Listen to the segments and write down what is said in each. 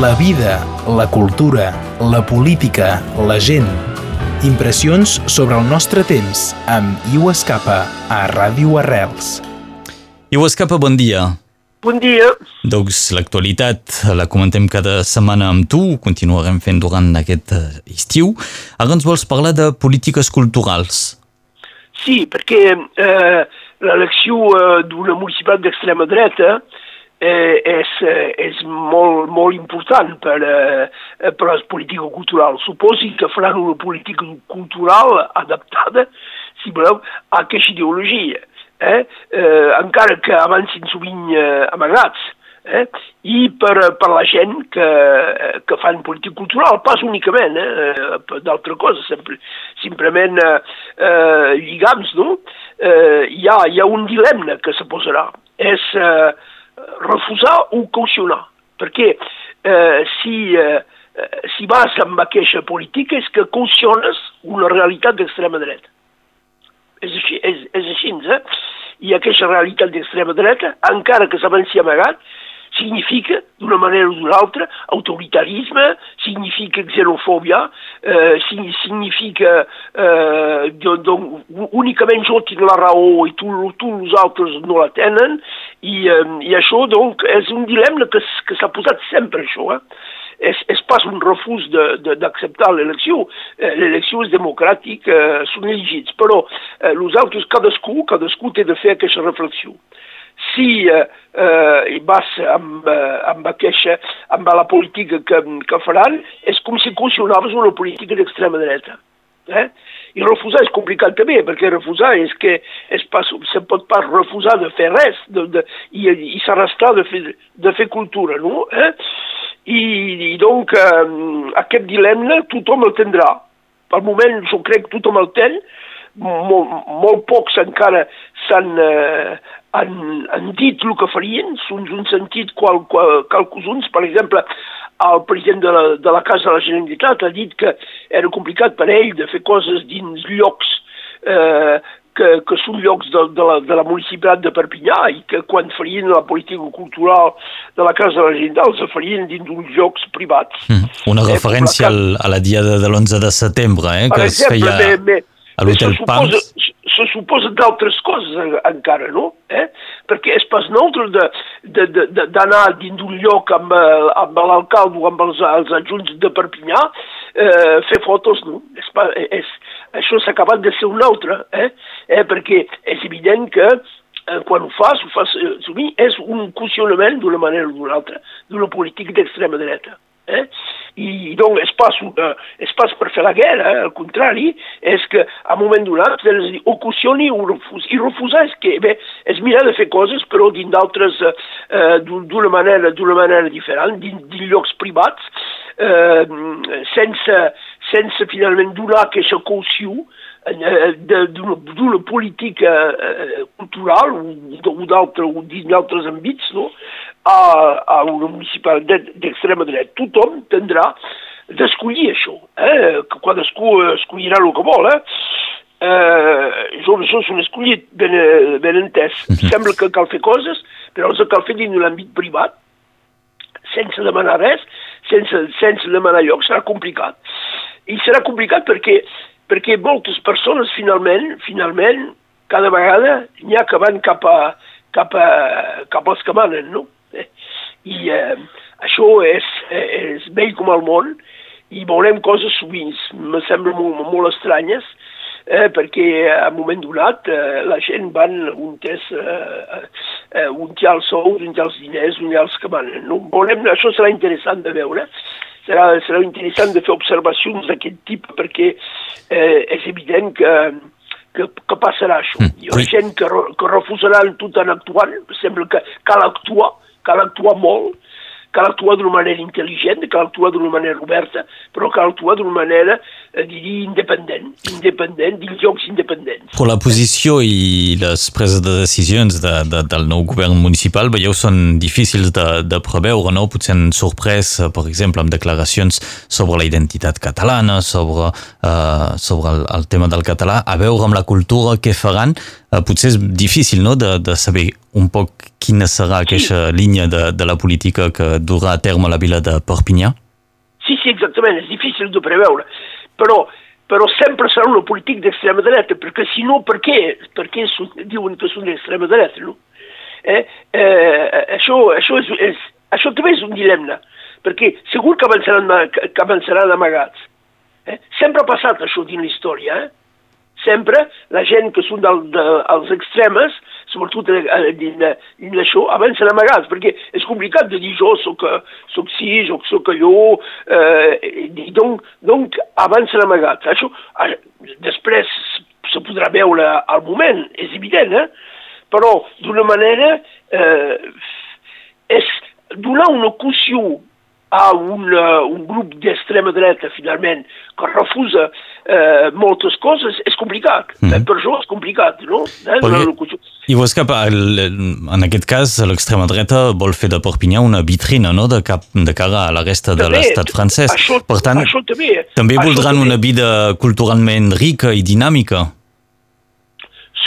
La vida, la cultura, la política, la gent. Impressions sobre el nostre temps amb Iu Escapa a Ràdio Arrels. Iu Escapa, bon dia. Bon dia. Doncs l'actualitat la comentem cada setmana amb tu, continuarem fent durant aquest eh, estiu. Ara ens vols parlar de polítiques culturals. Sí, perquè eh, l'elecció eh, d'una municipal d'extrema dreta eh, eh, és molt, molt important per, eh, per les polítiques culturals. Suposi que faran una política cultural adaptada, si voleu, a aquesta ideologia, eh? Eh, encara que avancin sovint eh, amagats, eh? i per, per la gent que, que fan política cultural, pas únicament, eh? d'altra cosa, sempre, simplement eh, eh, lligams, no? Eh, hi, ha, hi ha un dilema que se posarà, és eh, refusar o caucionar, perquè eh, si, eh, si vas amb aquesta política és que cauciones una realitat d'extrema dreta. És així, és, és així eh? I aquesta realitat d'extrema dreta, encara que s'avanci amagat, significa, d'una manera o d'una altra, autoritarisme, significa xenofòbia, eh, significa eh, donc, únicament jo tinc la raó i tu, tu els altres no la tenen, i, eh, i això donc, és un dilema que, que s'ha posat sempre, això. Eh? és, és pas un refús d'acceptar l'elecció. Eh, l'elecció és democràtic, eh, són elegits, però eh, nosaltres, cadascú, cadascú té de fer aquesta reflexió si eh, eh, vas amb, eh, amb, aquesta, amb la política que, que faran, és com si caucionaves una política d'extrema dreta. Eh? I refusar és complicat també, perquè refusar és que és pas, se pot pas refusar de fer res de, de, i, i s'arrestar de, fer, de fer cultura, no? Eh? I, i donc eh, aquest dilema tothom el tindrà. Per moment jo crec que tothom el té, molt, molt pocs encara s'han eh, han, han dit el que farien, són un sentit qual, qual, qualcus uns, per exemple, el president de la, de la Casa de la Generalitat ha dit que era complicat per ell de fer coses dins llocs eh, que, que són llocs de, de, la, de la municipalitat de Perpinyà i que quan farien la política cultural de la Casa de la Generalitat els farien dins d'uns llocs privats. Mm. Una eh, referència eh, a la diada de l'11 de setembre, eh, que exemple, es feia me, me, a l'Hotel Pams se suposa d'altres coses encara, no? Eh? Perquè és pas neutre d'anar dins d'un lloc amb, eh, amb l'alcalde o amb els, els adjunts de Perpinyà eh, fer fotos, no? És, pas, és, això s'ha acabat de ser un altre, eh? eh? perquè és evident que eh, quan ho fas, ho fas eh, sovint, és un caucionament d'una manera o d'una altra, d'una política d'extrema dreta. Eh? I doncs és pas, una, és pas per fer la guerra, eh? al contrari, és que a un moment donat de dir o refus. I refusar és que bé, és mirar de fer coses però dins d'altres, eh, d'una manera, manera diferent, dins, dins llocs privats, eh, sense, sense finalment donar aquesta caució eh, d'una política eh, cultural o d'altres àmbits, no? a, a una municipalitat d'extrema dreta. Tothom tindrà d'escollir això, eh? que cadascú escollirà el que vol. Eh? Eh, jo, això és un escollit ben, ben entès. -hmm. Sembla que cal fer coses, però els cal fer dins l'àmbit privat, sense demanar res, sense, sense demanar lloc, serà complicat. I serà complicat perquè, perquè moltes persones finalment, finalment, cada vegada n'hi ha que van cap a, cap a, cap als que manen, no? I eh, això és, és vell com el món i veurem coses sovint, me semblen molt, molt estranyes, eh, perquè a un moment donat eh, la gent van un test, eh, eh, un té els sous, un té els diners, un té els que manen. No? Veurem, això serà interessant de veure, serà, serà interessant de fer observacions d'aquest tipus perquè eh, és evident que, que, que passarà això. Mm. Hi ha gent que, que refusaran tot en actuant, sembla que cal actuar, cal actuar molt, cal actuar d'una manera intel·ligent, cal actuar d'una manera oberta, però cal actuar d'una manera eh, diria, independent, independent dins jocs independents. Però la posició i les preses de decisions de, de, del nou govern municipal, veieu, són difícils de, de preveure, no? Potser han sorprès, eh, per exemple, amb declaracions sobre la identitat catalana, sobre, uh, sobre el, el tema del català, a veure amb la cultura què faran, uh, potser és difícil, no?, de, de saber un poc quina serà aquesta sí. línia de, de la política que durà a terme la vila de Perpinyà. Sí, sí, exactament, és difícil de preveure, però, però sempre serà una política d'extrema dreta, perquè si no, per què, per què són, diuen que són d'extrema dreta, no? Eh? Eh, això, això, és, és, això també és un dilema, perquè segur que avançaran, que avançaran amagats. Eh? Sempre ha passat això dins la història, eh? sempre la gent que són del, de, als extremes, sobretot dins, dins això, avancen amagats, perquè és complicat de dir jo soc, soc sí, jo soc allò, eh, donc, donc avancen amagats. Això, després se podrà veure al moment, és evident, eh? però d'una manera eh, és donar una caució a un, uh, un grup d'extrema dreta, finalment, que refusa uh, moltes coses, és complicat. Mm -hmm. Per això és complicat, no? Eh? Perquè, I vos cap, en aquest cas, l'extrema dreta vol fer de Perpinyà una vitrina, no?, de, cap, de cara a la resta de l'estat francès. Això, per tant, això també, també voldran això una vida culturalment rica i dinàmica.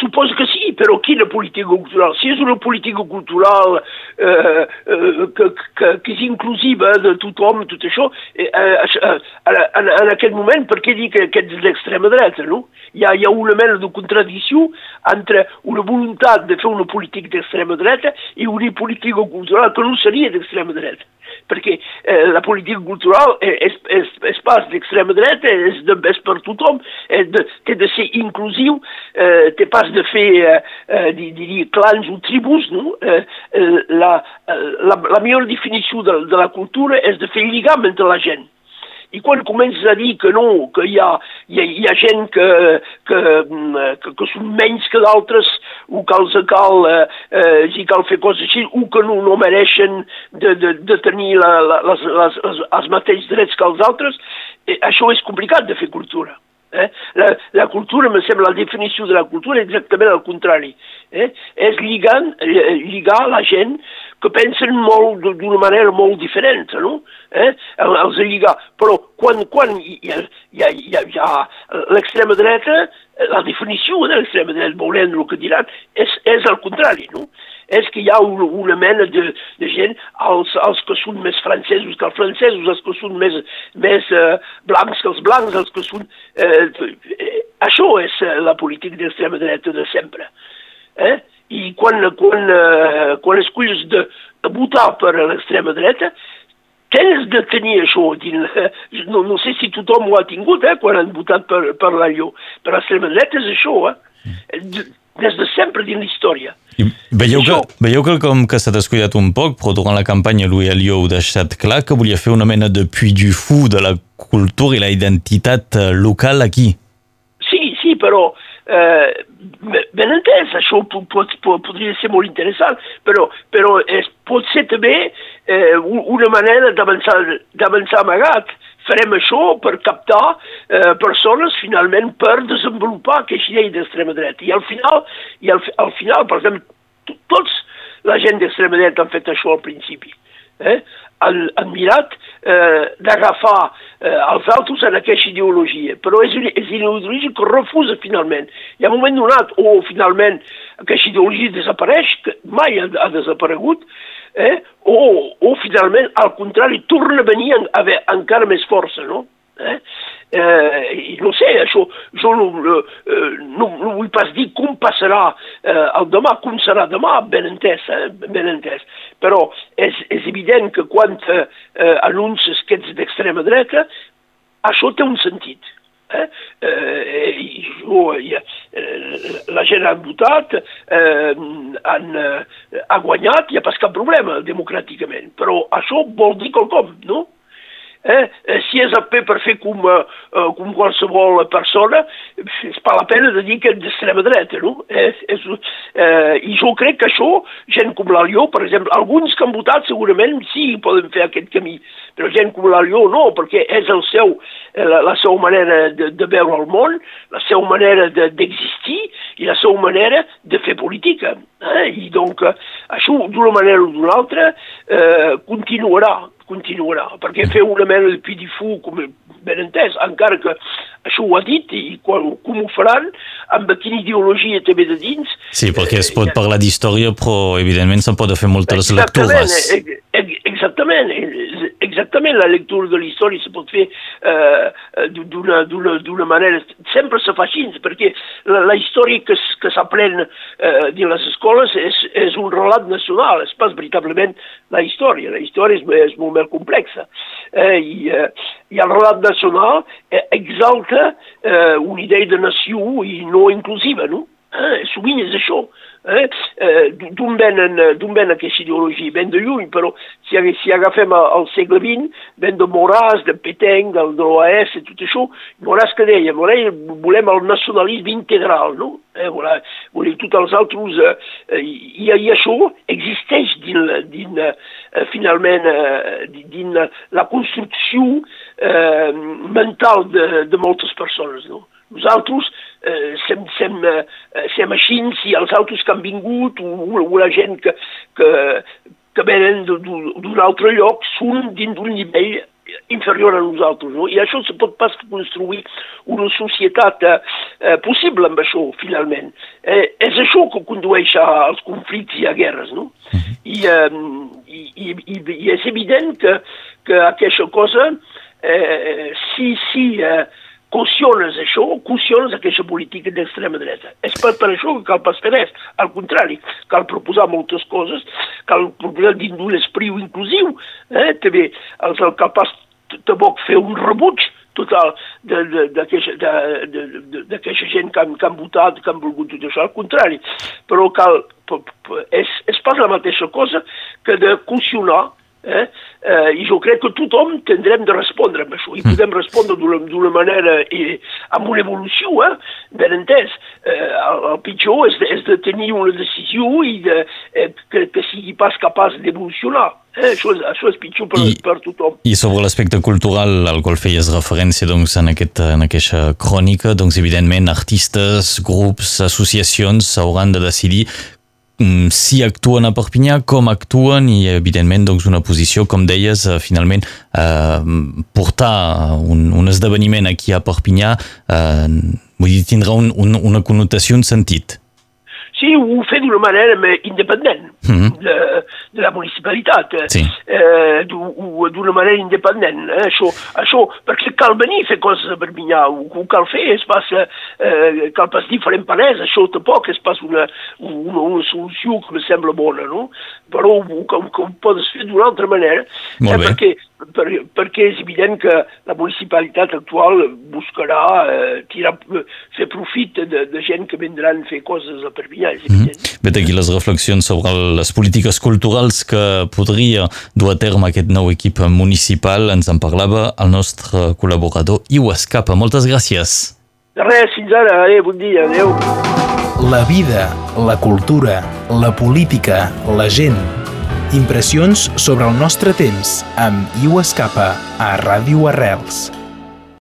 Suposo que sí, però quina política cultural? Si és una política cultural eh, eh, que, que, que és inclusiva de tothom, tot això, eh, eh, en, en aquest moment, per què dir que aquest és l'extrema dreta, no? Hi ha, hi ha una mena de contradicció entre una voluntat de fer una política d'extrema dreta i una política cultural que no seria d'extrema dreta perquè eh, la política cultural és, és, és pas d'extrema dreta, és, de, és per tothom, és de, té de ser inclusiu, eh, té pas de fer, eh, eh diria, clans o tribus, no? Eh, eh la, la, la millor definició de, de la cultura és de fer lligam entre la gent. I quan comences a dir que no, que hi ha, hi ha, hi ha gent que, que, que, que són menys que d'altres, o que els cal, eh, eh, cal fer coses així, o que no, no mereixen de, de, de tenir la, la, les, les, les, els mateixos drets que els altres, eh, això és complicat de fer cultura. Eh? La, la cultura, me sembla, la definició de la cultura és exactament al contrari. Eh? És lligar, eh, lligar la gent que pensen molt d'una manera molt diferent, no? Eh? Els lligar. Però quan, quan hi ha, hi ha, hi ha, hi ha l'extrema dreta, la definició de l'extrema dreta, veurem el que diran, és, és al contrari, no? és que hi ha una, una mena de, de gent, els, els que són més francesos que els francesos, els que són més, més eh, blancs que els blancs, els que són... Eh, eh, això és la política d'extrema dreta de sempre. Eh? I quan, quan, eh, quan escolls de, de votar per l'extrema dreta, tens de tenir això dins, no, no sé si tothom ho ha tingut eh, quan han votat per, per l'Allò, per l'extrema dreta és això, eh? des de sempre dins la història. I veieu, que, veieu que com que s'ha descuidat un poc, però durant la campanya Louis Alliot ho deixat clar que volia fer una mena de puy du fou de la cultura i la identitat eh, local aquí. Sí, sí, però eh, ben entès, això pot, pot, pot, podria ser molt interessant, però, però és, pot ser també eh, una manera d'avançar amagat farem això per captar eh, persones finalment per desenvolupar aquesta llei d'extrema dreta. I al final, i al, al final per exemple, tots la gent d'extrema dreta han fet això al principi. Eh? Han, han mirat eh, d'agafar eh, els altres en aquesta ideologia, però és és ideologia que refusa finalment. Hi ha un moment donat, o finalment aquesta ideologia desapareix, que mai ha, ha desaparegut, eh? o, o finalment, al contrari, torna a venir en, a encara més força, no? Eh? Eh, no sé, això, jo no, eh, no, no vull pas dir com passarà eh, el demà, com serà demà, ben entès, eh, ben entès. Però és, és evident que quan eh, anunces que ets d'extrema dreta, això té un sentit. Eh? Eh, jo, eh, la gent ha votat, eh, han, eh, ha guanyat, hi ha pas cap problema democràticament, però això vol dir quelcom, no? Eh? eh si és a fer per fer com, eh, com qualsevol persona, és pas la pena de dir que és d'extrema dreta, no? Eh, és, eh, I jo crec que això, gent com l'Alió, per exemple, alguns que han votat segurament sí poden fer aquest camí, però gent com l'Alió no, perquè és el seu, eh, la, la seva manera de, de veure el món, la seva manera d'existir de, i la seva manera de fer política. Eh? I donc, eh, això d'una manera o d'una altra eh, continuarà continuarà, perquè fer una mena de pidifú, com ben entès, encara que això ho ha dit, i quan, com ho faran, amb quina ideologia també de dins... Sí, perquè es pot eh, parlar d'història, però evidentment se'n pot fer moltes lectures. Exactament, exactament, la lectura de la història se pot fer eh, d'una manera... Sempre se fa així, perquè la, la història que, que s'aprèn eh, dins les escoles és, és un relat nacional, és pas veritablement la història. La història és, és molt més complexa. Eh, i, eh, I el relat nacional eh, exalta eh, una idea de nació i no inclusiva, no? Sovint és això. Eh? Eh, D'on venen, venen aquesta ideologia? Ben de lluny, però si, si agafem el segle XX, ven de Moràs, de Peteng, del, de l'OAS, tot això, Moràs que deia, Moràs volem el nacionalisme integral, no? Eh, voilà, volem tots els altres, eh, i, i això existeix dins, dins eh, finalment, eh, dins la construcció eh, mental de, de moltes persones, no? Nosaltres eh, sem, sem, eh, sem així i els altres que han vingut o, o la gent que, que, que venen d'un altre lloc són dins d'un nivell inferior a nosaltres. No? I això se pot pas construir una societat eh, eh, possible amb això, finalment. Eh, és això que condueix als conflictes i a guerres. No? Mhm. I, eh, i, i, I és evident que, que aquesta cosa, eh, si, si eh, cauciones això, cauciones aquesta política d'extrema dreta. És per, per això que cal pas fer res. Al contrari, cal proposar moltes coses, cal proposar dins d'un esprit inclusiu, eh? també el, el cal pas tampoc fer un rebuig total d'aquesta gent que han, que han votat, que han volgut tot això, al contrari. Però cal, és, és pas la mateixa cosa que de caucionar Eh? Eh, I jo crec que tothom tindrem de respondre amb això, i mm. podem respondre d'una manera i amb una evolució, eh? ben entès. Eh, el, el pitjor és de, és de tenir una decisió i de, eh, que, que sigui pas capaç d'evolucionar. Eh, això, és, això és pitjor per, I, per tothom. I sobre l'aspecte cultural al qual feies referència doncs, en, aquest, en aquesta crònica, doncs, evidentment artistes, grups, associacions s'hauran de decidir si actuen a Perpinyà, com actuen i, evidentment, doncs, una posició, com deies, eh, finalment, eh, portar un, un esdeveniment aquí a Perpinyà eh, vull dir, tindrà un, un, una connotació, un sentit. Sí, ho fer d'una manera independent mm -hmm. de, de la municipalitat, sí. eh, d'una manera independent. Eh, això, això, perquè cal venir a fer coses a Perpinyà, ho, ho cal fer, és pas, eh, cal pas dir farem palès, això tampoc és pas una, una, una solució que me sembla bona, no? Però ho, ho, ho podes fer d'una altra manera, eh, perquè per, perquè és evident que la municipalitat actual buscarà eh, tirar, fer profit de, de gent que vendran a fer coses a Perpinyà, evident. Mm -hmm. Vet aquí les reflexions sobre les polítiques culturals que podria dur a terme aquest nou equip municipal. Ens en parlava el nostre col·laborador Iu Escapa. Moltes gràcies. De res, fins ara. Adéu, bon dia. Adéu. La vida, la cultura, la política, la gent Impressions sobre el nostre temps amb Iu Escapa a Ràdio Arrels.